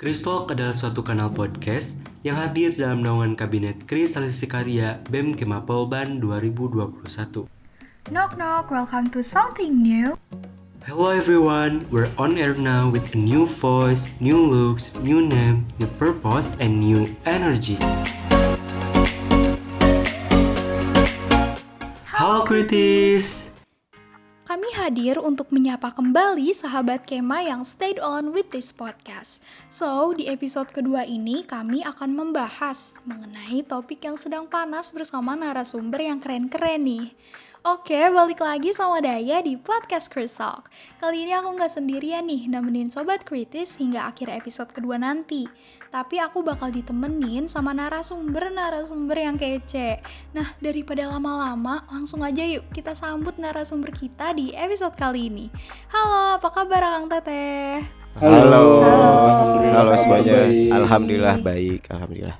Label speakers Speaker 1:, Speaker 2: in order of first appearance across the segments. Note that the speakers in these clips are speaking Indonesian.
Speaker 1: Kristalk adalah suatu kanal podcast yang hadir dalam naungan Kabinet Kristalisasi Karya BEM Kemapolban 2021.
Speaker 2: Knock knock, welcome to something new.
Speaker 1: Hello everyone, we're on air now with a new voice, new looks, new name, new purpose, and new energy. Halo kritis!
Speaker 2: Hadir untuk menyapa kembali sahabat Kema yang stayed on with this podcast. So, di episode kedua ini kami akan membahas mengenai topik yang sedang panas bersama narasumber yang keren-keren nih. Oke, balik lagi sama Daya di podcast Crystal. Kali ini aku nggak sendirian nih nemenin Sobat Kritis hingga akhir episode kedua nanti. Tapi aku bakal ditemenin sama narasumber-narasumber yang kece. Nah, daripada lama-lama, langsung aja yuk kita sambut narasumber kita di episode kali ini. Halo, apa kabar Kang Teteh?
Speaker 3: Halo.
Speaker 4: Halo.
Speaker 3: Halo semuanya.
Speaker 4: Baik.
Speaker 3: Alhamdulillah baik. Alhamdulillah.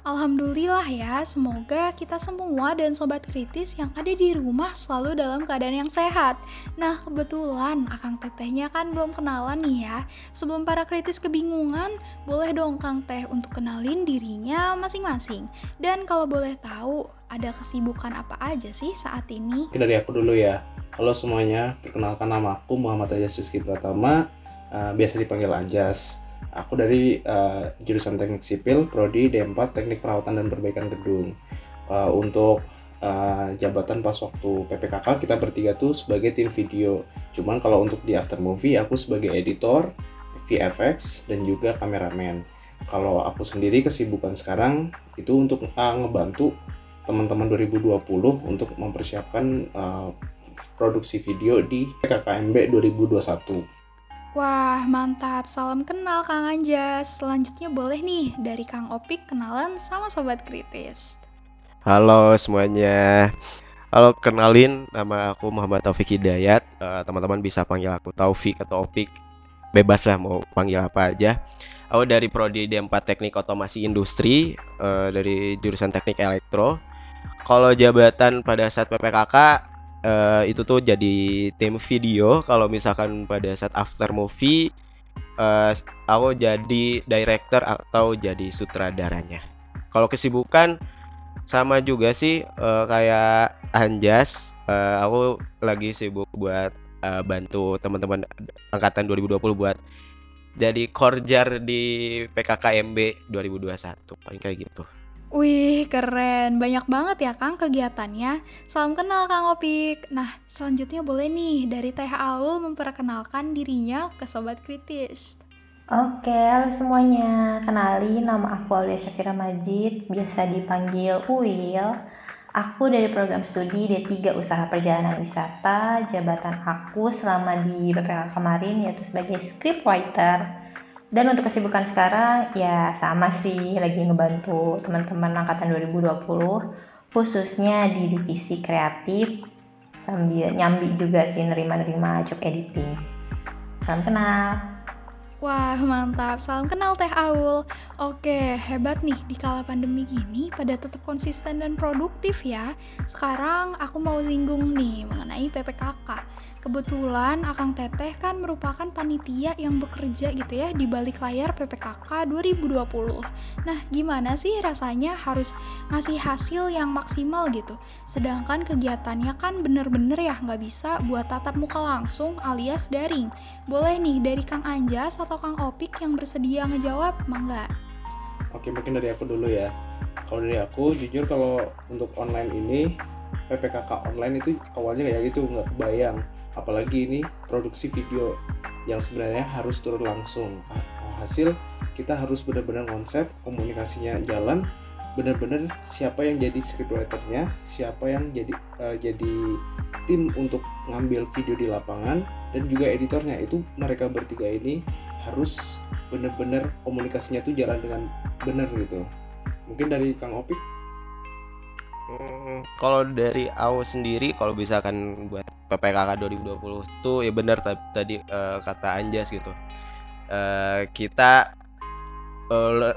Speaker 2: Alhamdulillah ya, semoga kita semua dan sobat kritis yang ada di rumah selalu dalam keadaan yang sehat. Nah, kebetulan Akang Tetehnya kan belum kenalan nih ya. Sebelum para kritis kebingungan, boleh dong Kang Teh untuk kenalin dirinya masing-masing. Dan kalau boleh tahu, ada kesibukan apa aja sih saat ini?
Speaker 4: Dari aku dulu ya. Halo semuanya, perkenalkan nama aku Muhammad Ajas Rizky Pratama, eh, biasa dipanggil Anjas. Aku dari eh, jurusan Teknik Sipil, Prodi D4 Teknik Perawatan dan Perbaikan Gedung. Eh, untuk eh, jabatan pas waktu PPKK kita bertiga tuh sebagai tim video. Cuman kalau untuk di after movie aku sebagai editor, VFX dan juga kameramen. Kalau aku sendiri kesibukan sekarang itu untuk eh, ngebantu teman-teman 2020 untuk mempersiapkan eh, produksi video di PKKMB 2021.
Speaker 2: Wah, mantap. Salam kenal Kang Anjas. Selanjutnya boleh nih dari Kang Opik kenalan sama sobat kritis.
Speaker 3: Halo semuanya. Halo kenalin nama aku Muhammad Taufik Hidayat. Eh, teman-teman bisa panggil aku Taufik atau Opik. Bebas lah mau panggil apa aja. Aku dari prodi D4 Teknik Otomasi Industri eh, dari jurusan Teknik Elektro. Kalau jabatan pada saat PPKK eh, itu tuh jadi tim video. Kalau misalkan pada saat after movie eh, aku jadi director atau jadi sutradaranya. Kalau kesibukan sama juga sih eh, kayak Anjas. Eh, aku lagi sibuk buat eh, bantu teman-teman angkatan 2020 buat jadi korjar di PKKMB 2021 paling kayak gitu.
Speaker 2: Wih, keren. Banyak banget ya Kang kegiatannya. Salam kenal Kang Opik. Nah, selanjutnya boleh nih dari Teh Aul memperkenalkan dirinya ke sobat kritis.
Speaker 5: Oke, halo semuanya. Kenalin nama aku Aulia Syafira Majid, biasa dipanggil Uil. Aku dari program studi D3 Usaha Perjalanan Wisata. Jabatan aku selama di BPK kemarin yaitu sebagai scriptwriter. Dan untuk kesibukan sekarang ya sama sih lagi ngebantu teman-teman angkatan 2020 khususnya di divisi kreatif sambil nyambi juga sih nerima-nerima job editing. Salam kenal.
Speaker 2: Wah, mantap. Salam kenal Teh Aul. Oke, hebat nih di kala pandemi gini pada tetap konsisten dan produktif ya. Sekarang aku mau singgung nih mengenai PPKK. Kebetulan Akang Teteh kan merupakan panitia yang bekerja gitu ya di balik layar PPKK 2020. Nah, gimana sih rasanya harus ngasih hasil yang maksimal gitu? Sedangkan kegiatannya kan bener-bener ya nggak bisa buat tatap muka langsung alias daring. Boleh nih dari Kang Anjas atau Kang Opik yang bersedia ngejawab, mangga.
Speaker 4: Oke, mungkin dari aku dulu ya. Kalau dari aku, jujur kalau untuk online ini, PPKK online itu awalnya kayak gitu, nggak kebayang. Apalagi ini produksi video yang sebenarnya harus turun langsung. Ha- Hasil kita harus benar-benar konsep, komunikasinya jalan, benar-benar siapa yang jadi scriptwriternya, siapa yang jadi eh, jadi tim untuk ngambil video di lapangan dan juga editornya itu mereka bertiga ini harus benar-benar komunikasinya tuh jalan dengan benar gitu. Mungkin dari Kang Opik
Speaker 3: Hmm, kalau dari aku sendiri kalau misalkan buat PPKK 2020 tuh ya benar ta- tadi eh, kata Anjas gitu. Eh, kita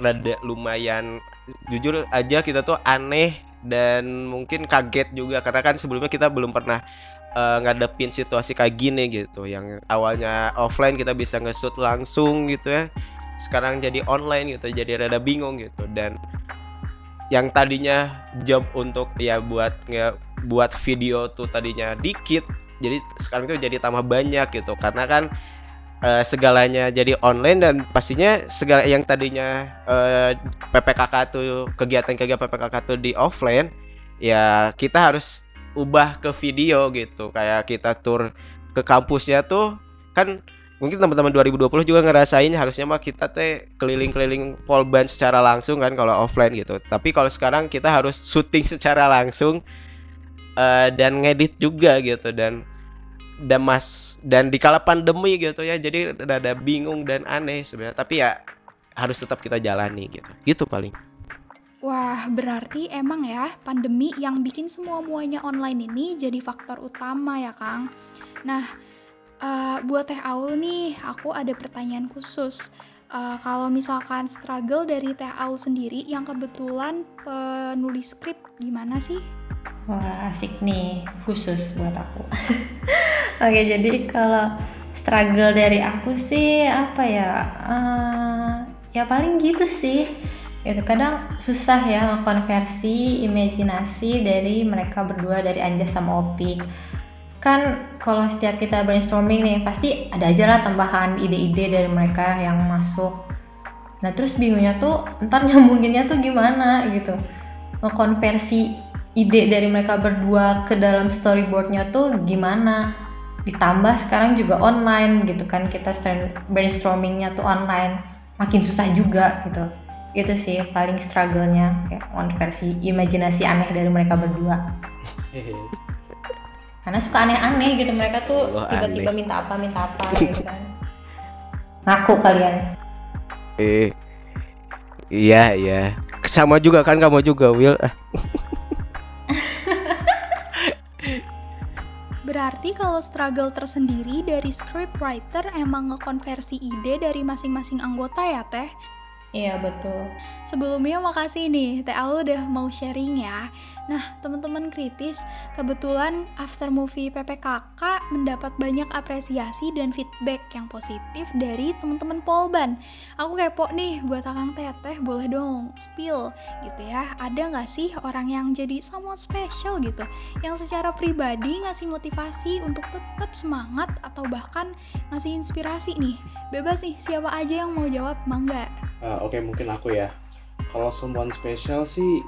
Speaker 3: rada lumayan jujur aja kita tuh aneh dan mungkin kaget juga karena kan sebelumnya kita belum pernah eh, ngadepin situasi kayak gini gitu yang awalnya offline kita bisa nge-shoot langsung gitu ya sekarang jadi online gitu jadi rada bingung gitu dan yang tadinya job untuk ya buat nge buat video tuh tadinya dikit jadi sekarang itu jadi tambah banyak gitu. Karena kan uh, segalanya jadi online dan pastinya segala yang tadinya uh, eh, PPKK tuh kegiatan-kegiatan PPKK tuh di offline ya kita harus ubah ke video gitu. Kayak kita tur ke kampusnya tuh kan mungkin teman-teman 2020 juga ngerasain harusnya mah kita teh keliling-keliling polban secara langsung kan kalau offline gitu. Tapi kalau sekarang kita harus syuting secara langsung uh, dan ngedit juga gitu. Dan dan mas dan di kala pandemi gitu ya jadi ada bingung dan aneh sebenarnya tapi ya harus tetap kita jalani gitu gitu paling
Speaker 2: Wah, berarti emang ya pandemi yang bikin semua muanya online ini jadi faktor utama ya, Kang. Nah, Uh, buat Teh Aul nih, aku ada pertanyaan khusus. Uh, kalau misalkan struggle dari Teh Aul sendiri yang kebetulan penulis skrip gimana sih?
Speaker 5: Wah asik nih, khusus buat aku. Oke jadi kalau struggle dari aku sih apa ya? Uh, ya paling gitu sih. Itu kadang susah ya konversi imajinasi dari mereka berdua dari Anjas sama Opik kan kalau setiap kita brainstorming nih pasti ada aja lah tambahan ide-ide dari mereka yang masuk nah terus bingungnya tuh ntar nyambunginnya tuh gimana gitu ngekonversi ide dari mereka berdua ke dalam storyboardnya tuh gimana? Ditambah sekarang juga online gitu kan kita brainstormingnya tuh online. Makin susah juga gitu. Itu sih paling struggle-nya kayak konversi imajinasi aneh dari mereka berdua. Karena suka aneh-aneh gitu mereka tuh tiba-tiba minta apa minta apa gitu kan. Ngaku kalian.
Speaker 3: Eh iya iya. Sama juga kan kamu juga Will
Speaker 2: Berarti kalau struggle tersendiri dari scriptwriter emang ngekonversi ide dari masing-masing anggota ya Teh?
Speaker 5: Iya betul.
Speaker 2: Sebelumnya makasih nih Teh Aul udah mau sharing ya. Nah teman-teman kritis, kebetulan after movie PPKK mendapat banyak apresiasi dan feedback yang positif dari teman-teman Polban. Aku kepo nih buat Akang Teteh boleh dong spill gitu ya. Ada nggak sih orang yang jadi somewhat special gitu, yang secara pribadi ngasih motivasi untuk tetap semangat atau bahkan ngasih inspirasi nih. Bebas nih siapa aja yang mau jawab, mangga
Speaker 4: uh, oke okay, mungkin aku ya kalau someone special sih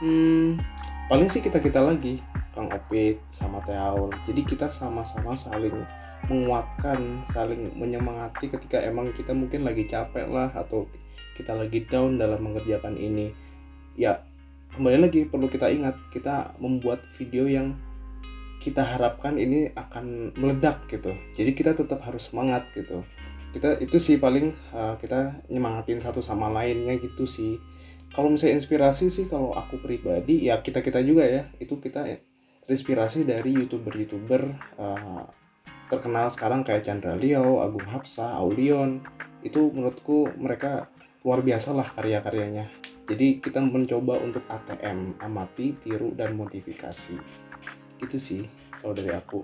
Speaker 4: hmm, paling sih kita kita lagi Kang Opit sama Teaul jadi kita sama-sama saling menguatkan saling menyemangati ketika emang kita mungkin lagi capek lah atau kita lagi down dalam mengerjakan ini. Ya kembali lagi perlu kita ingat kita membuat video yang kita harapkan ini akan meledak gitu. Jadi kita tetap harus semangat gitu. Kita itu sih paling uh, kita nyemangatin satu sama lainnya gitu sih kalau misalnya inspirasi sih kalau aku pribadi ya kita kita juga ya. Itu kita terinspirasi dari youtuber youtuber uh, terkenal sekarang kayak Chandra Leo, Agung Hapsa, Aulion itu menurutku mereka luar biasa lah karya-karyanya. Jadi kita mencoba untuk ATM amati tiru dan modifikasi. Itu sih kalau dari aku.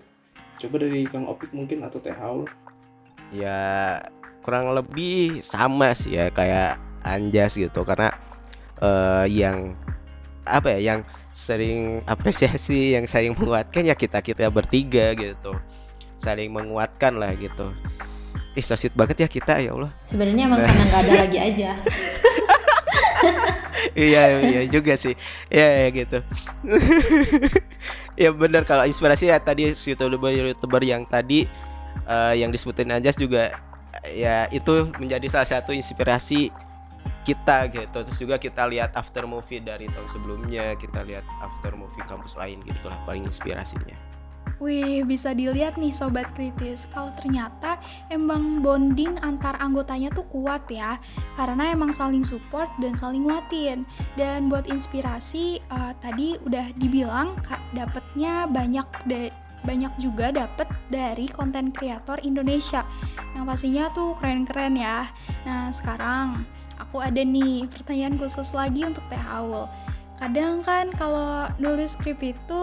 Speaker 4: Coba dari Kang Opik mungkin atau Teh Haul.
Speaker 3: Ya kurang lebih sama sih ya kayak Anjas gitu. Karena uh, yang apa ya yang sering apresiasi yang sering menguatkan ya kita kita bertiga gitu. Saling menguatkan lah gitu. Ih sosit banget ya kita ya Allah.
Speaker 5: Sebenarnya emang nah. karena nggak ada lagi aja.
Speaker 3: Iya iya juga sih. Ya, ya gitu. Ya benar kalau inspirasi ya tadi youtuber youtuber yang tadi uh, yang disebutin Anjas juga ya itu menjadi salah satu inspirasi kita gitu terus juga kita lihat after movie dari tahun sebelumnya kita lihat after movie kampus lain gitu lah paling inspirasinya
Speaker 2: Wih, bisa dilihat nih sobat kritis, kalau ternyata emang bonding antar anggotanya tuh kuat ya, karena emang saling support dan saling nguatin. Dan buat inspirasi, uh, tadi udah dibilang dapetnya banyak de banyak juga dapat dari konten kreator Indonesia yang pastinya tuh keren-keren ya. Nah sekarang aku ada nih pertanyaan khusus lagi untuk Teh Aul. Kadang kan kalau nulis skrip itu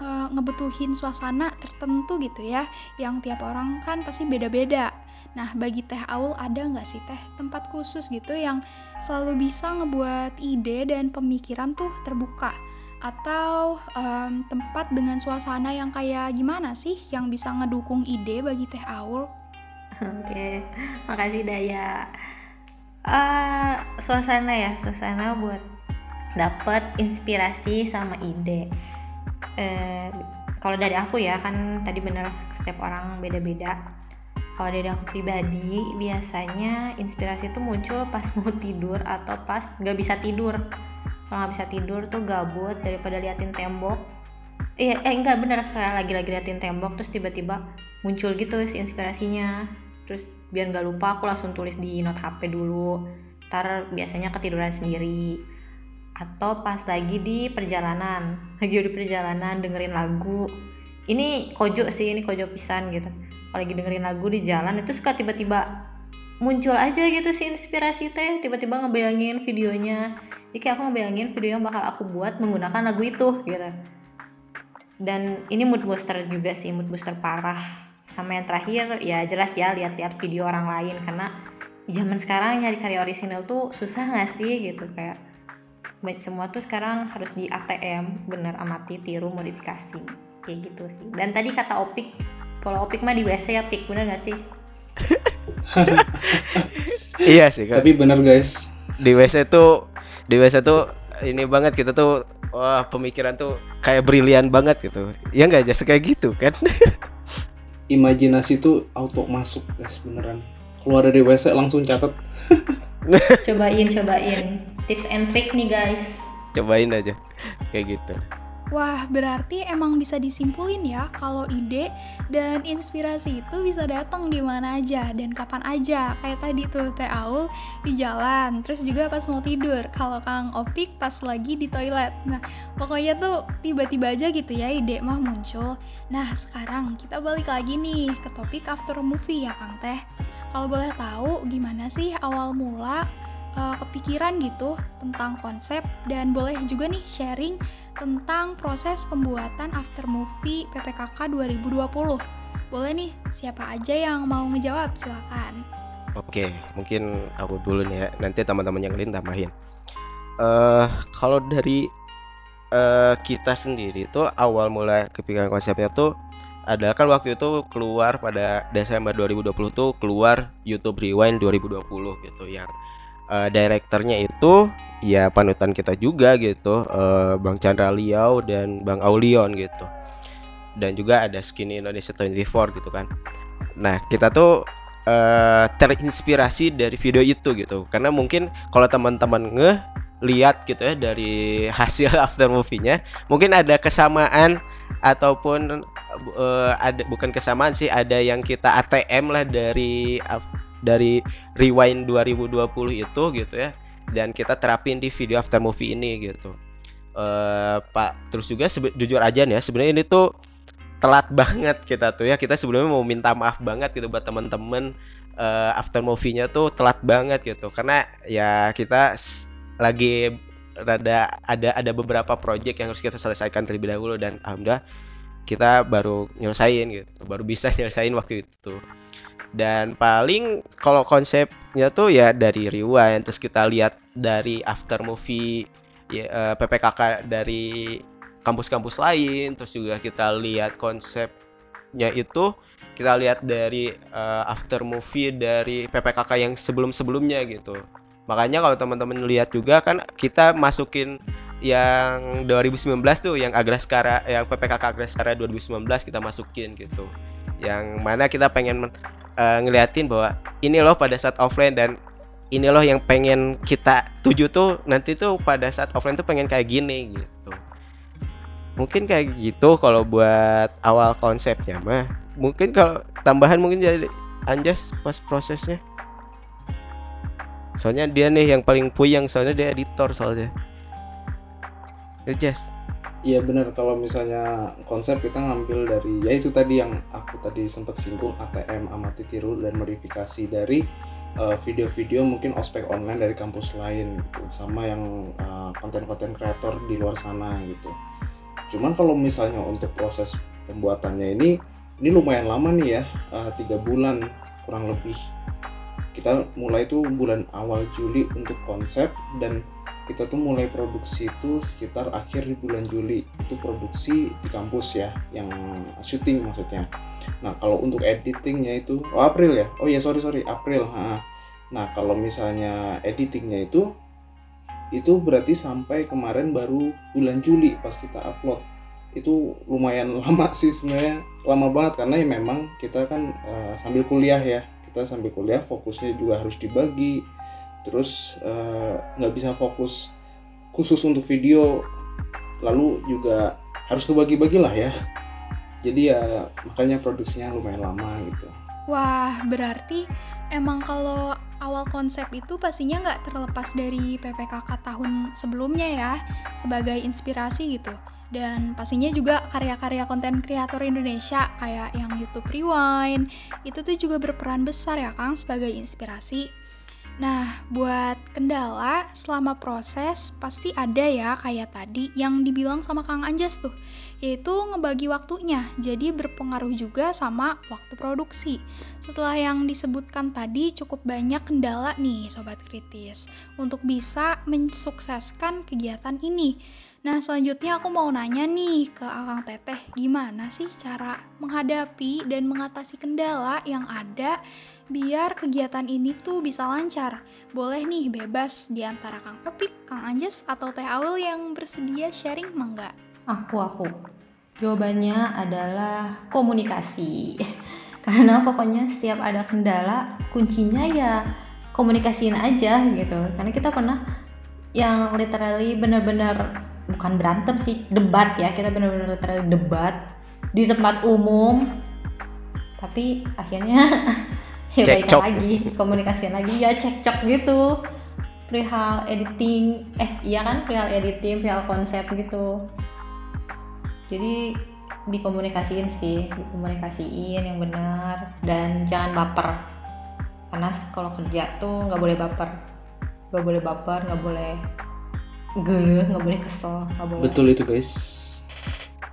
Speaker 2: uh, ngebutuhin suasana tertentu gitu ya, yang tiap orang kan pasti beda-beda. Nah, bagi Teh Aul ada nggak sih Teh tempat khusus gitu yang selalu bisa ngebuat ide dan pemikiran tuh terbuka? Atau um, tempat dengan suasana yang kayak gimana sih yang bisa ngedukung ide bagi Teh Aul?
Speaker 5: Oke, makasih Daya. Uh, suasana ya, suasana buat dapat inspirasi sama ide. Uh, kalau dari aku ya kan tadi bener setiap orang beda-beda. Kalau dari aku pribadi biasanya inspirasi itu muncul pas mau tidur atau pas nggak bisa tidur. Kalau nggak bisa tidur tuh gabut daripada liatin tembok. Eh, eh enggak bener. Kayak lagi-lagi liatin tembok terus tiba-tiba muncul gitu si inspirasinya. Terus biar nggak lupa aku langsung tulis di note HP dulu. Ntar biasanya ketiduran sendiri. Atau pas lagi di perjalanan. Lagi di perjalanan dengerin lagu. Ini kojo sih ini kojo pisan gitu. Kalau lagi dengerin lagu di jalan itu suka tiba-tiba muncul aja gitu sih inspirasi teh. Tiba-tiba ngebayangin videonya. Jadi kayak aku ngebayangin video yang bakal aku buat menggunakan lagu itu gitu. Dan ini mood booster juga sih mood booster parah sama yang terakhir ya jelas ya lihat-lihat video orang lain. Karena zaman sekarang nyari karya orisinal tuh susah gak sih gitu kayak baik semua tuh sekarang harus di ATM bener amati tiru modifikasi. Kayak gitu sih. Dan tadi kata Opik kalau Opik mah di WC ya Pik bener gak sih?
Speaker 3: Iya sih kan
Speaker 4: tapi bener guys.
Speaker 3: Di WC tuh di WC tuh ini banget kita tuh wah pemikiran tuh kayak brilian banget gitu. Ya nggak aja kayak gitu kan
Speaker 4: imajinasi tuh auto masuk guys beneran. Keluar dari WC langsung catat
Speaker 5: cobain cobain. Tips and trick nih guys.
Speaker 3: Cobain aja. Kayak gitu
Speaker 2: Wah, berarti emang bisa disimpulin ya kalau ide dan inspirasi itu bisa datang di mana aja dan kapan aja. Kayak tadi tuh Teh Aul di jalan, terus juga pas mau tidur. Kalau Kang Opik pas lagi di toilet. Nah, pokoknya tuh tiba-tiba aja gitu ya ide mah muncul. Nah, sekarang kita balik lagi nih ke topik after movie ya Kang Teh. Kalau boleh tahu gimana sih awal mula uh, kepikiran gitu tentang konsep dan boleh juga nih sharing tentang proses pembuatan after movie PPKK 2020. Boleh nih, siapa aja yang mau ngejawab? Silakan.
Speaker 3: Oke, mungkin aku dulu nih ya. Nanti teman-teman yang lain tambahin. Uh, kalau dari uh, kita sendiri tuh awal mulai kepikiran konsepnya tuh adalah kan waktu itu keluar pada Desember 2020 tuh keluar YouTube Rewind 2020 gitu yang uh, direkturnya itu ya panutan kita juga gitu. Uh, Bang Chandra Liao dan Bang Aulion gitu. Dan juga ada Skinny Indonesia 24 gitu kan. Nah kita tuh uh, terinspirasi dari video itu gitu. Karena mungkin kalau teman-teman nge lihat gitu ya dari hasil after movie-nya mungkin ada kesamaan ataupun uh, ada bukan kesamaan sih ada yang kita ATM lah dari dari rewind 2020 itu gitu ya. Dan kita terapin di video after movie ini gitu. Uh, pak terus juga jujur aja nih ya sebenarnya ini tuh telat banget kita tuh ya. Kita sebelumnya mau minta maaf banget gitu buat temen-temen uh, after movie-nya tuh telat banget gitu. Karena ya kita lagi rada ada ada beberapa project yang harus kita selesaikan terlebih dahulu dan alhamdulillah kita baru nyelesain gitu baru bisa nyelesain waktu itu dan paling kalau konsepnya tuh ya dari rewind terus kita lihat dari after movie ya, uh, eh, PPKK dari kampus-kampus lain terus juga kita lihat konsepnya itu kita lihat dari uh, after movie dari PPKK yang sebelum-sebelumnya gitu. Makanya kalau teman-teman lihat juga kan kita masukin yang 2019 tuh yang Agraskara yang PPKK Agraskara 2019 kita masukin gitu. Yang mana kita pengen uh, ngeliatin bahwa ini loh pada saat offline dan ini loh yang pengen kita tuju tuh nanti tuh pada saat offline tuh pengen kayak gini gitu. Mungkin kayak gitu kalau buat awal konsepnya mah. Mungkin kalau tambahan mungkin jadi anjas pas prosesnya. Soalnya dia nih yang paling puyeng soalnya dia editor soalnya. Anjas
Speaker 4: Iya benar. Kalau misalnya konsep kita ngambil dari ya itu tadi yang aku tadi sempat singgung ATM amati tiru dan modifikasi dari eh, video-video mungkin ospek online dari kampus lain gitu. Sama yang eh, konten-konten kreator di luar sana gitu. cuman kalau misalnya untuk proses pembuatannya ini ini lumayan lama nih ya uh, tiga bulan kurang lebih. Kita mulai tuh bulan awal Juli untuk konsep dan kita tuh mulai produksi itu sekitar akhir di bulan Juli. Itu produksi di kampus ya yang syuting maksudnya. Nah kalau untuk editingnya itu oh April ya? Oh ya sorry sorry April nah kalau misalnya editingnya itu itu berarti sampai kemarin baru bulan Juli pas kita upload. Itu lumayan lama sih sebenarnya lama banget karena ya memang kita kan uh, sambil kuliah ya. Kita sambil kuliah fokusnya juga harus dibagi terus eh, nggak uh, bisa fokus khusus untuk video lalu juga harus kebagi-bagi lah ya. Jadi ya makanya produksinya lumayan lama gitu.
Speaker 2: Wah berarti emang kalau awal konsep itu pastinya nggak terlepas dari PPKK tahun sebelumnya ya sebagai inspirasi gitu. Dan pastinya juga karya-karya konten kreator Indonesia kayak yang YouTube Rewind itu tuh juga berperan besar ya Kang sebagai inspirasi Nah, buat kendala selama proses pasti ada ya kayak tadi yang dibilang sama Kang Anjas tuh, yaitu ngebagi waktunya. Jadi berpengaruh juga sama waktu produksi. Setelah yang disebutkan tadi cukup banyak kendala nih sobat kritis untuk bisa mensukseskan kegiatan ini. Nah, selanjutnya aku mau nanya nih ke Akang Teteh, gimana sih cara menghadapi dan mengatasi kendala yang ada biar kegiatan ini tuh bisa lancar. Boleh nih bebas di antara Kang Epik, Kang Anjas, atau Teh Awil yang bersedia sharing mangga?
Speaker 5: Aku, aku. Jawabannya adalah komunikasi. Karena pokoknya setiap ada kendala, kuncinya ya komunikasiin aja gitu. Karena kita pernah yang literally bener-bener bukan berantem sih, debat ya. Kita literally debat di tempat umum. Tapi akhirnya ya baik lagi komunikasi lagi. Ya cekcok gitu. Perihal editing eh iya kan? Perihal editing perihal konsep gitu. Jadi dikomunikasiin sih dikomunikasiin yang benar. Dan jangan baper. Karena kalau kerja tuh nggak boleh baper. Nggak boleh baper nggak boleh geluh nggak boleh kesel nggak boleh.
Speaker 4: Betul itu guys.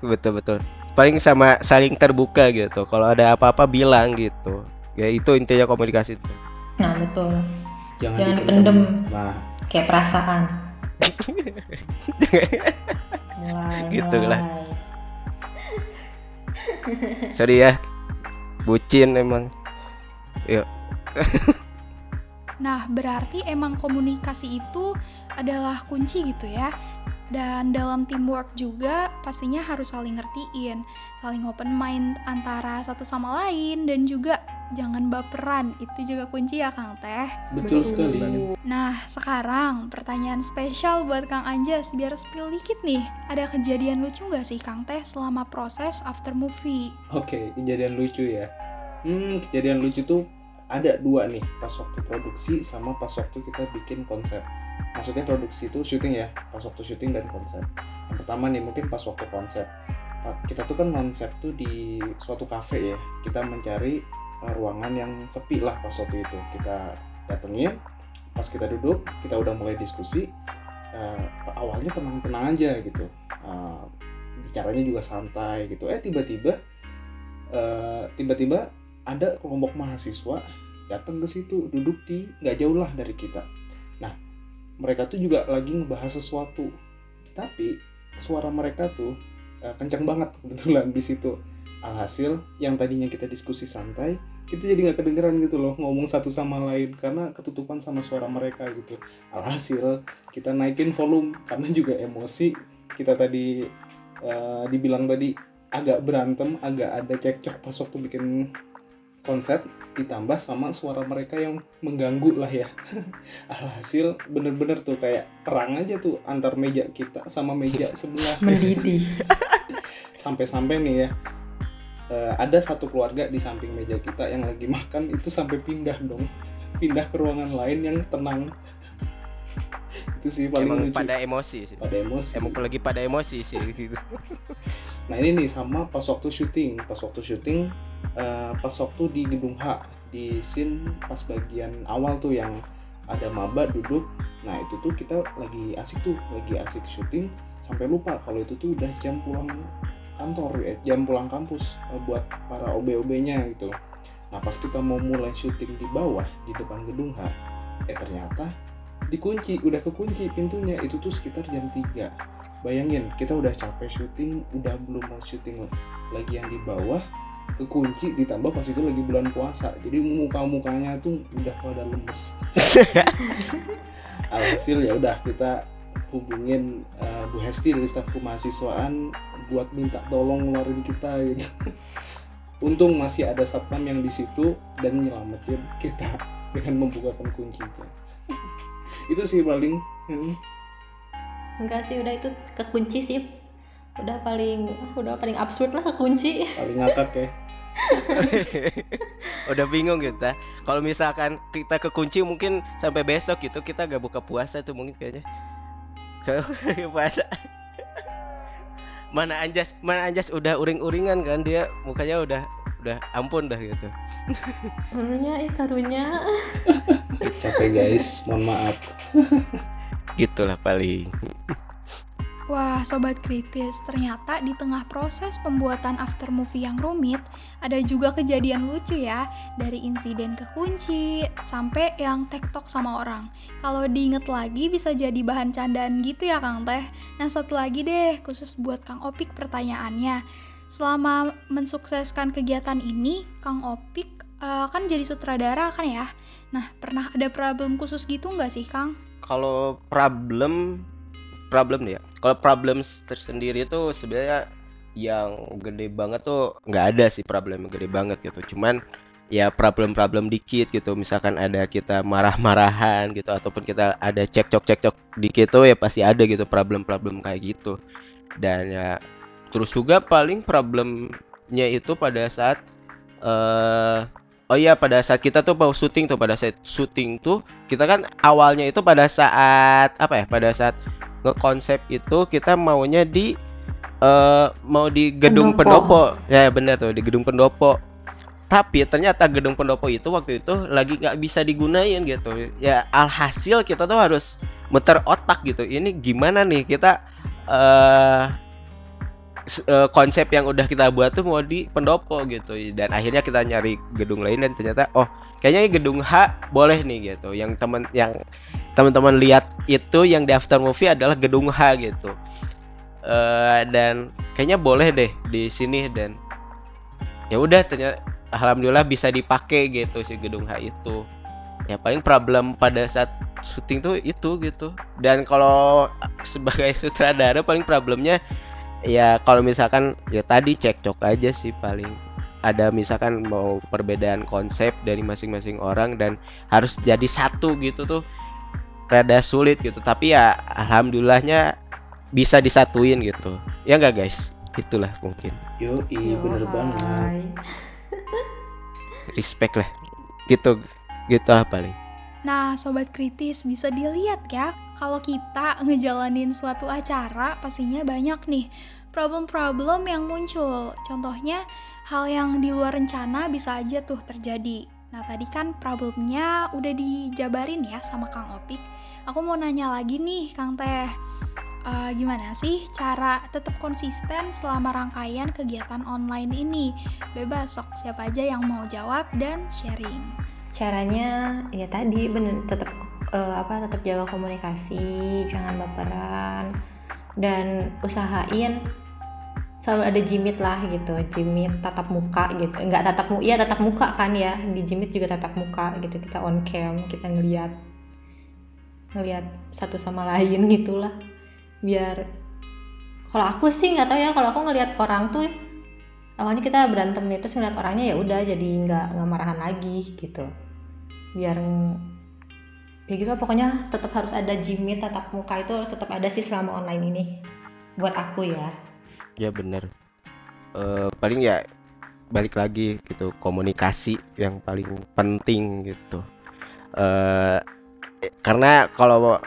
Speaker 3: Betul betul. Paling sama saling terbuka gitu. Kalau ada apa-apa bilang gitu. Ya itu intinya komunikasi itu.
Speaker 5: Nah betul. Jangan, jangan dipendem. nah kayak perasaan.
Speaker 3: Mulai, gitu mulai. lah sorry ya. Bucin emang. Yuk
Speaker 2: Nah, berarti emang komunikasi itu adalah kunci gitu ya. Dan dalam teamwork juga pastinya harus saling ngertiin, saling open mind antara satu sama lain dan juga jangan baperan. Itu juga kunci ya Kang Teh.
Speaker 4: Betul sekali.
Speaker 2: Nah, sekarang pertanyaan spesial buat Kang Anjas biar spill dikit nih. Ada kejadian lucu nggak sih Kang Teh selama proses after movie?
Speaker 4: Oke, okay, kejadian lucu ya. Hmm, kejadian lucu tuh ada dua nih pas waktu produksi sama pas waktu kita bikin konsep. Maksudnya produksi itu syuting ya pas waktu syuting dan konsep. Yang pertama nih mungkin pas waktu konsep. Kita tuh kan konsep tuh di suatu cafe ya. Kita mencari uh, ruangan yang sepi lah pas waktu itu. Kita datengin pas kita duduk kita udah mulai diskusi uh, awalnya tenang-tenang aja gitu. Uh, bicaranya juga santai gitu. Eh tiba-tiba uh, tiba-tiba ada kelompok mahasiswa datang ke situ duduk di nggak jauh lah dari kita. Nah mereka tuh juga lagi ngebahas sesuatu. Tapi suara mereka tuh uh, kencang banget kebetulan di situ. Alhasil yang tadinya kita diskusi santai kita jadi nggak kedengeran gitu loh ngomong satu sama lain karena ketutupan sama suara mereka gitu. Alhasil kita naikin volume karena juga emosi. Kita tadi uh, dibilang tadi agak berantem agak ada cekcok pas waktu bikin konsep ditambah sama suara mereka yang mengganggu lah ya alhasil bener-bener tuh kayak perang aja tuh antar meja kita sama meja sebelah
Speaker 5: mendidih
Speaker 4: sampai-sampai nih ya uh, ada satu keluarga di samping meja kita yang lagi makan itu sampai pindah dong pindah ke ruangan lain yang tenang itu sih paling
Speaker 3: Emang
Speaker 4: lucu.
Speaker 3: pada emosi sih.
Speaker 4: Pada emosi.
Speaker 3: Emang lagi pada emosi sih gitu.
Speaker 4: nah ini nih sama pas waktu syuting, pas waktu syuting, uh, pas waktu di gedung H di scene pas bagian awal tuh yang ada maba duduk. nah itu tuh kita lagi asik tuh lagi asik syuting sampai lupa kalau itu tuh udah jam pulang kantor ya jam pulang kampus eh, buat para OB-OB-nya gitu nah pas kita mau mulai syuting di bawah di depan gedung H eh ternyata dikunci udah kekunci pintunya itu tuh sekitar jam 3 bayangin kita udah capek syuting udah belum mau syuting lagi yang di bawah kekunci ditambah pas itu lagi bulan puasa. Jadi muka mukanya tuh udah pada lemes. Alhasil ya udah kita hubungin uh, Bu Hesti dari staf kemahasiswaan buat minta tolong ngeluarin kita gitu. Untung masih ada satpam yang di situ dan nyelamatin kita dengan membukakan kuncinya. Itu sih paling hmm.
Speaker 5: enggak sih udah itu kekunci sih udah paling udah paling absurd lah kekunci
Speaker 4: paling ngakak ya.
Speaker 3: Udah bingung kita. Kalau misalkan kita kekunci mungkin sampai besok gitu kita gak buka puasa tuh mungkin kayaknya. So puasa. Mana anjas mana anjas udah uring-uringan kan dia mukanya udah udah ampun dah gitu.
Speaker 5: Karunya eh karunya.
Speaker 4: Capek guys. Mohon maaf.
Speaker 3: Gitulah paling
Speaker 2: Wah, sobat kritis, ternyata di tengah proses pembuatan after movie yang rumit, ada juga kejadian lucu ya, dari insiden kekunci sampai yang tektok sama orang. Kalau diinget lagi bisa jadi bahan candaan gitu ya Kang Teh. Nah, satu lagi deh, khusus buat Kang Opik pertanyaannya. Selama mensukseskan kegiatan ini, Kang Opik uh, kan jadi sutradara kan ya? Nah, pernah ada problem khusus gitu nggak sih Kang?
Speaker 3: Kalau problem problem ya kalau problem tersendiri itu sebenarnya yang gede banget tuh nggak ada sih problem yang gede banget gitu. Cuman ya problem-problem dikit gitu. Misalkan ada kita marah-marahan gitu ataupun kita ada cekcok-cekcok dikit tuh ya pasti ada gitu problem-problem kayak gitu. Dan ya terus juga paling problemnya itu pada saat uh, oh iya pada saat kita tuh mau syuting tuh pada saat syuting tuh kita kan awalnya itu pada saat apa ya pada saat ngekonsep itu kita maunya di uh, mau di gedung pendopo. pendopo. Ya benar tuh di gedung pendopo. Tapi ternyata gedung pendopo itu waktu itu lagi nggak bisa digunain gitu. Ya alhasil kita tuh harus muter otak gitu. Ini gimana nih kita uh, uh, konsep yang udah kita buat tuh mau di pendopo gitu. Dan akhirnya kita nyari gedung lain dan ternyata oh kayaknya gedung H boleh nih gitu. Yang teman yang teman-teman lihat itu yang di after movie adalah gedung H gitu. Uh, dan kayaknya boleh deh di sini dan ya udah ternyata alhamdulillah bisa dipakai gitu si gedung H itu. Ya paling problem pada saat syuting tuh itu gitu. Dan kalau sebagai sutradara paling problemnya ya kalau misalkan ya tadi cekcok aja sih paling. Ada misalkan mau perbedaan konsep dari masing-masing orang dan harus jadi satu gitu tuh rada sulit gitu. Tapi ya alhamdulillahnya bisa disatuin gitu. Ya enggak guys? Itulah mungkin.
Speaker 4: Yo i bener banget.
Speaker 3: Respect lah. Gitu gitu lah paling.
Speaker 2: Nah, sobat kritis bisa dilihat ya, kalau kita ngejalanin suatu acara pastinya banyak nih problem-problem yang muncul. Contohnya, hal yang di luar rencana bisa aja tuh terjadi. Nah tadi kan problemnya udah dijabarin ya sama Kang Opik. Aku mau nanya lagi nih Kang Teh. Uh, gimana sih cara tetap konsisten selama rangkaian kegiatan online ini? Bebas sok siapa aja yang mau jawab dan sharing.
Speaker 5: Caranya ya tadi bener tetap uh, apa tetap jaga komunikasi, jangan baperan dan usahain selalu ada jimit lah gitu jimit tatap muka gitu. Nggak tatap muka ya tatap muka kan ya. Di jimit juga tatap muka gitu. Kita on cam kita ngeliat ngeliat satu sama lain gitulah. Biar kalau aku sih nggak tahu ya kalau aku ngeliat orang tuh awalnya kita berantem itu ngeliat orangnya ya udah jadi nggak nggak marahan lagi gitu. Biar ya gitu pokoknya tetap harus ada jimit tatap muka itu tetap ada sih selama online ini. Buat aku ya
Speaker 3: ya bener. Uh, paling ya balik lagi gitu komunikasi yang paling penting gitu. Uh, karena kalau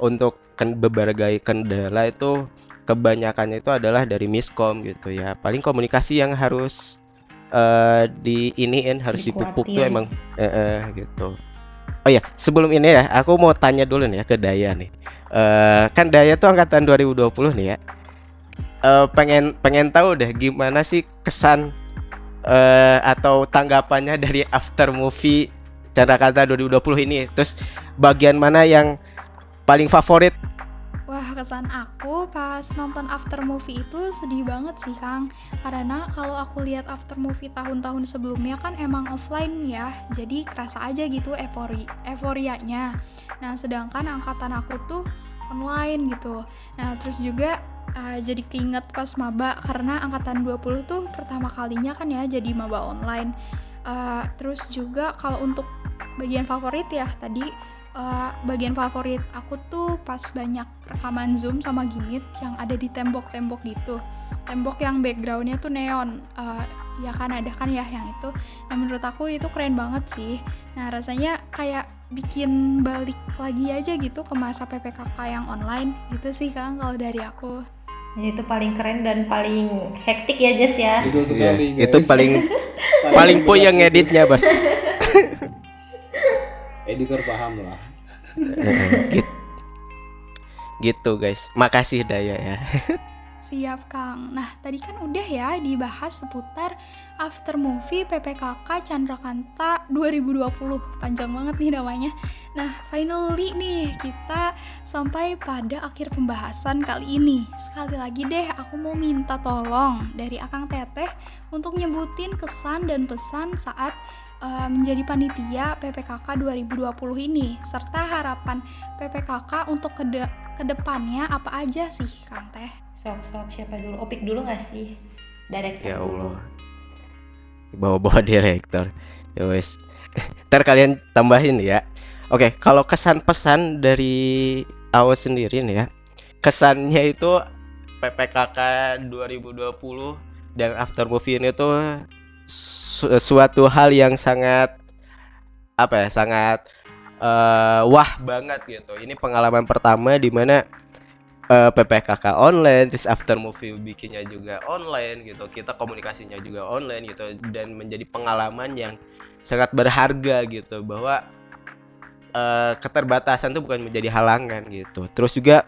Speaker 3: untuk berbagai kendala itu kebanyakannya itu adalah dari miskom gitu ya. Paling komunikasi yang harus uh, di iniin harus dipupuk tuh emang uh, uh, gitu. Oh ya, sebelum ini ya, aku mau tanya dulu nih ya ke Daya nih. Uh, kan Daya tuh angkatan 2020 nih ya. Uh, pengen pengen tahu deh gimana sih kesan uh, atau tanggapannya dari after movie Chandrakanta 2020 ini. Terus bagian mana yang paling favorit
Speaker 2: Wah, kesan aku pas nonton after movie itu sedih banget sih, Kang. Karena kalau aku lihat after movie tahun-tahun sebelumnya kan emang offline ya, jadi kerasa aja gitu eufori euforianya. Nah, sedangkan angkatan aku tuh online gitu. Nah, terus juga uh, jadi keinget pas maba karena angkatan 20 tuh pertama kalinya kan ya jadi maba online. Uh, terus juga kalau untuk bagian favorit ya tadi uh, bagian favorit aku tuh pas banyak rekaman zoom sama gimit yang ada di tembok-tembok gitu. Tembok yang backgroundnya tuh neon. Uh, ya kan ada kan ya yang itu. Nah menurut aku itu keren banget sih. Nah rasanya kayak bikin balik lagi aja gitu ke masa PPKK yang online gitu sih kang kalau dari aku
Speaker 5: itu paling keren dan paling hektik ya Jess ya.
Speaker 3: Itu sekali yeah, itu paling paling puyeng editnya bos.
Speaker 4: Editor paham lah.
Speaker 3: Gitu. gitu guys. Makasih Daya ya
Speaker 2: Siap Kang. Nah tadi kan udah ya dibahas seputar after movie PPKK Chandrakanta 2020. Panjang banget nih namanya. Nah finally nih kita sampai pada akhir pembahasan kali ini. Sekali lagi deh aku mau minta tolong dari Akang Teteh untuk nyebutin kesan dan pesan saat uh, menjadi panitia PPKK 2020 ini serta harapan PPKK untuk ke depannya apa aja sih Kang Teh?
Speaker 5: Sok-sok siapa dulu? Opik dulu gak sih? Direktur
Speaker 3: ya Allah. Bawa-bawa direktur. Ya wes. Ntar kalian tambahin ya. Oke, kalau kesan pesan su awas sendiri nih ya. Kesannya itu PPKK 2020 dan after movie ini tuh su suatu hal yang sangat apa ya sangat uh, wah banget gitu. Ini pengalaman pertama di mana uh, eh, PPKK online terus after movie bikinnya juga online gitu. Kita komunikasinya juga online gitu. Dan menjadi pengalaman yang sangat berharga gitu. Bahwa uh, keterbatasan itu bukan menjadi halangan gitu. Terus juga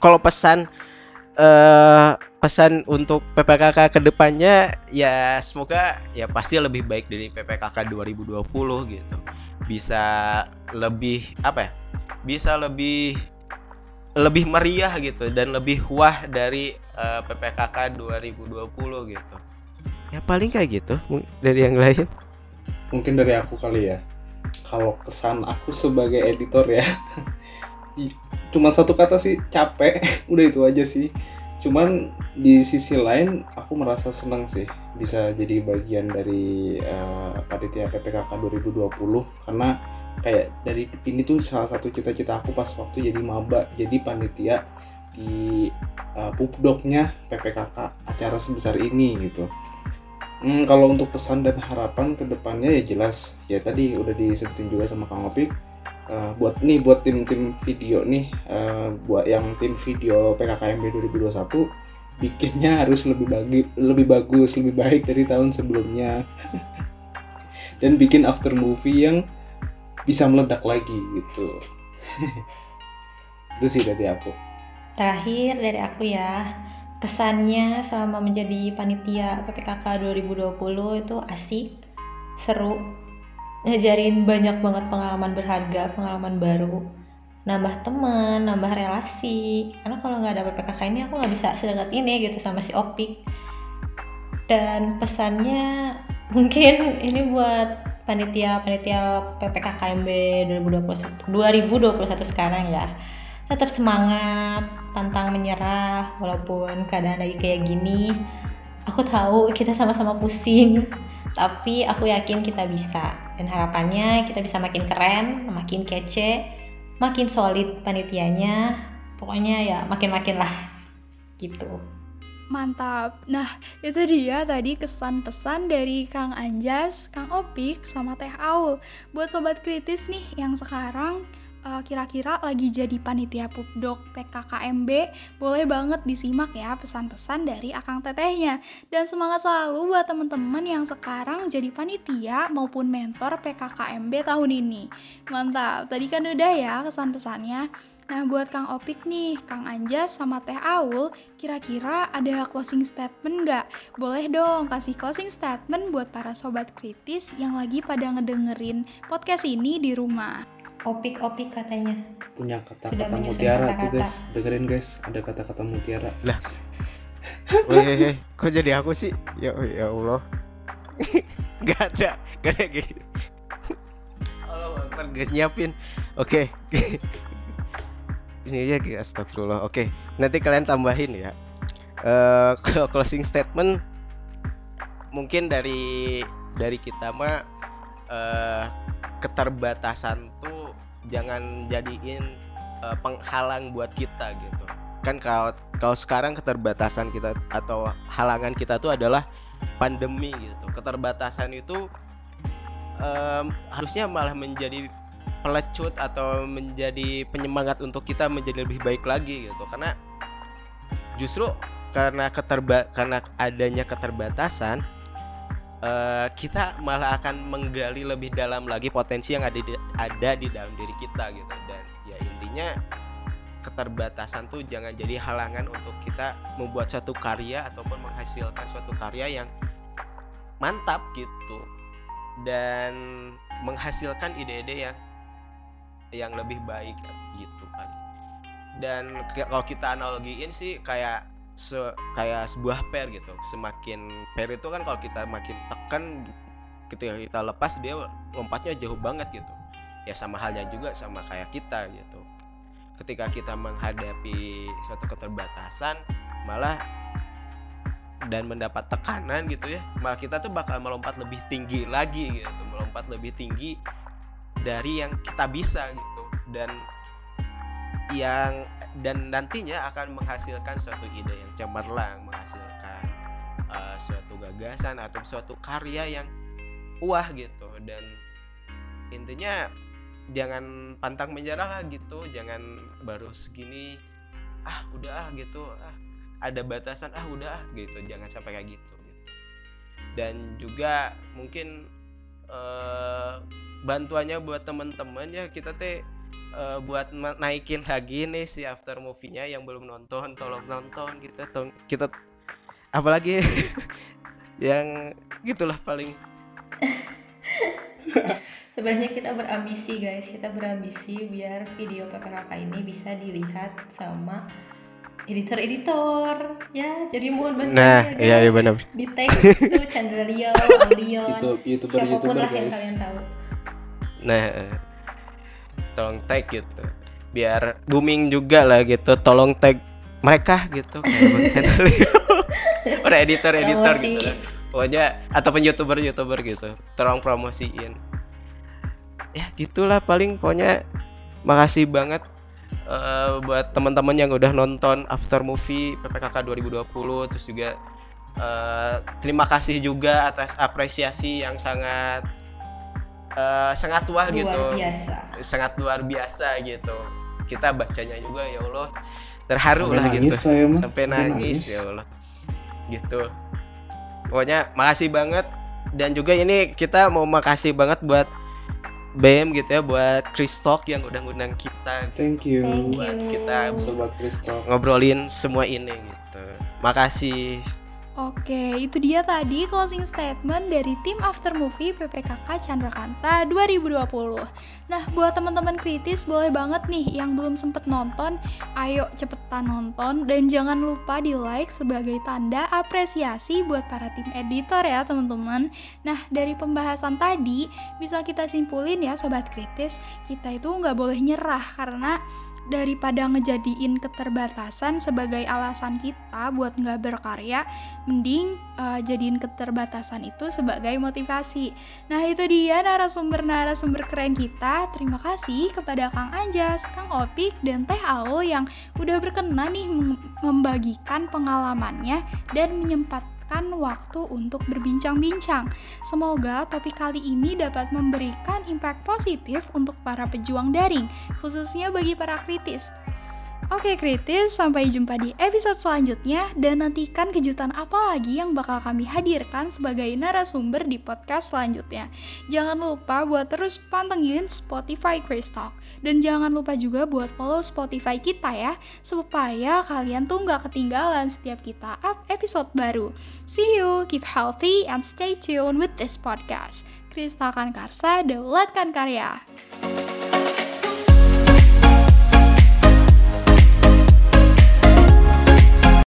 Speaker 3: kalau pesan uh, pesan untuk PPKK ke depannya ya semoga ya pasti lebih baik dari PPKK 2020 gitu bisa lebih apa ya bisa lebih lebih meriah gitu dan lebih wah dari uh, PPKK 2020 gitu. Ya paling kayak gitu. Dari yang lain?
Speaker 4: Mungkin dari aku kali ya. Kalau kesan aku sebagai editor ya cuma satu kata sih capek. Udah itu aja sih cuman di sisi lain aku merasa senang sih bisa jadi bagian dari uh, panitia PPKK 2020 karena kayak dari ini tuh salah satu cita-cita aku pas waktu jadi maba jadi panitia di uh, pupdoknya PPKK acara sebesar ini gitu. Hmm, kalau untuk pesan dan harapan ke depannya ya jelas. Ya tadi udah disebutin juga sama Kang Opik uh, buat nih buat tim-tim video nih uh, buat yang tim video PKKMB 2021 bikinnya harus lebih bagi lebih bagus lebih baik dari tahun sebelumnya. Dan bikin after movie yang bisa meledak lagi gitu. Itu sih dari aku.
Speaker 5: Terakhir dari aku ya kesannya selama menjadi panitia PPKK 2020 itu asik seru ngajarin banyak banget pengalaman berharga, pengalaman baru, nambah teman, nambah relasi. Karena kalau nggak ada PPKK ini aku nggak bisa sedekat ini gitu sama si Opik. Dan pesannya mungkin ini buat panitia-panitia PPKKMB 2021 2021 sekarang ya. Tetap semangat, pantang menyerah walaupun keadaan lagi kayak gini. Aku tahu kita sama-sama pusing, tapi aku yakin kita bisa dan harapannya kita bisa makin keren makin kece makin solid panitianya pokoknya ya makin-makin lah gitu
Speaker 2: Mantap. Nah, itu dia tadi kesan pesan dari Kang Anjas, Kang Opik, sama Teh Aul. Buat sobat kritis nih yang sekarang uh, kira-kira lagi jadi panitia pupdok PKKMB, boleh banget disimak ya pesan-pesan dari Akang Tetehnya. Dan semangat selalu buat teman-teman yang sekarang jadi panitia maupun mentor PKKMB tahun ini. Mantap, tadi kan udah ya kesan-pesannya. Nah, buat Kang Opik nih, Kang Anjas sama Teh Aul, kira-kira ada closing statement nggak? Boleh dong kasih closing statement buat para sobat kritis yang lagi pada ngedengerin podcast ini di rumah.
Speaker 5: Opik-opik katanya.
Speaker 4: Punya kata-kata mutiara tuh
Speaker 5: kata-kata.
Speaker 4: guys. Dengerin guys, ada kata-kata mutiara.
Speaker 3: Lah. Weh, kok jadi aku sih? Ya, ya Allah. gak ada, gak ada gitu. Allah Akbar, guys nyiapin. Oke. Ini aja guys, astagfirullah. Oke, nanti kalian tambahin ya. Eh kalau closing statement mungkin dari dari kita mah eh keterbatasan tuh jangan jadiin eh, penghalang buat kita gitu. Kan kalau kalau sekarang keterbatasan kita atau halangan kita tuh adalah pandemi gitu. Keterbatasan itu em, harusnya malah menjadi pelecut atau menjadi penyemangat untuk kita menjadi lebih baik lagi gitu. Karena justru karena keterba karena adanya keterbatasan eh, kita malah akan menggali lebih dalam lagi potensi yang ada di, ada di dalam diri kita gitu. Dan ya intinya keterbatasan tuh jangan jadi halangan untuk kita membuat suatu karya ataupun menghasilkan suatu karya yang mantap gitu. Dan menghasilkan ide-ide yang yang lebih baik gitu kali dan kalau kita analogiin sih kayak se kayak sebuah pair gitu. Semakin pair itu kan kalau kita makin tekan ketika kita lepas dia lompatnya jauh banget gitu. Ya sama halnya juga sama kayak kita gitu. Ketika kita menghadapi suatu keterbatasan malah dan mendapat tekanan gitu ya malah kita tuh bakal melompat lebih tinggi lagi gitu. Melompat lebih tinggi dari yang kita bisa gitu. Dan yang dan nantinya akan menghasilkan suatu ide yang cemerlang menghasilkan uh, suatu gagasan atau suatu karya yang wah gitu. Dan intinya jangan pantang menyerah lah gitu jangan baru segini ah udah ah gitu ah ada batasan ah udah ah gitu. Jangan sampai kayak gitu gitu. Dan juga mungkin eh, bantuannya buat temen-temen ya kita teh eh, buat naikin lagi nih si after movie-nya yang belum nonton tolong nonton gitu tolong kita apalagi yang gitulah paling
Speaker 5: Sebenarnya kita berambisi guys, kita berambisi biar video PPKK ini bisa dilihat sama editor-editor ya. Jadi mohon bantuan
Speaker 3: nah
Speaker 5: ya guys.
Speaker 3: iya iya benar
Speaker 5: Di tag itu Chandra Rio, Audion,
Speaker 4: Itu youtuber
Speaker 5: siapa pun
Speaker 4: youtuber
Speaker 5: lah yang
Speaker 4: guys.
Speaker 5: kalian tahu.
Speaker 3: Nah, eh, tolong tag gitu. Biar booming juga lah gitu. Tolong tag mereka gitu kayak Leo. Para editor-editor
Speaker 5: Promosi.
Speaker 3: gitu. Pokoknya ataupun YouTuber-YouTuber gitu. Tolong promosiin. Ya, gitulah paling pokoknya makasih banget eh, buat teman-teman yang udah nonton after movie PPKK 2020 terus juga eh, terima kasih juga atas apresiasi yang sangat eh, sangat wah
Speaker 5: Luar
Speaker 3: gitu.
Speaker 5: biasa.
Speaker 3: sangat luar biasa gitu. Kita bacanya juga ya Allah terharu
Speaker 4: Sampai
Speaker 3: lah
Speaker 4: nangis
Speaker 3: gitu
Speaker 4: saya
Speaker 3: sampai nangis ya Allah. Gitu. Pokoknya makasih banget. Dan juga ini kita mau makasih banget buat BM gitu ya buat Kristok yang udah ngundang kita.
Speaker 4: Thank you.
Speaker 5: Thank
Speaker 3: buat
Speaker 5: you.
Speaker 3: kita
Speaker 4: Sobat Kristo.
Speaker 3: ngobrolin semua ini gitu. Makasih
Speaker 2: Oke, itu dia tadi closing statement dari tim After Movie PPKK Chandrakanta 2020. Nah, buat teman-teman kritis boleh banget nih yang belum sempet nonton, ayo cepetan nonton dan jangan lupa di like sebagai tanda apresiasi buat para tim editor ya teman-teman. Nah, dari pembahasan tadi bisa kita simpulin ya sobat kritis, kita itu nggak boleh nyerah karena daripada ngejadiin keterbatasan sebagai alasan kita buat nggak berkarya, mending eh, jadiin keterbatasan itu sebagai motivasi. Nah itu dia narasumber-narasumber keren kita. Terima kasih kepada Kang Anjas, Kang Opik, dan Teh Aul yang udah berkenan nih mem- membagikan pengalamannya dan menyempat menyempatkan waktu untuk berbincang-bincang. Semoga topik kali ini dapat memberikan impact positif untuk para pejuang daring, khususnya bagi para kritis. Oke kritis, sampai jumpa di episode selanjutnya dan nantikan kejutan apa lagi yang bakal kami hadirkan sebagai narasumber di podcast selanjutnya. Jangan lupa buat terus pantengin Spotify Chris Talk dan jangan lupa juga buat follow Spotify kita ya supaya kalian tuh nggak ketinggalan setiap kita up episode baru. See you, keep healthy and stay tuned with this podcast. Kristalkan Karsa, daulatkan karya.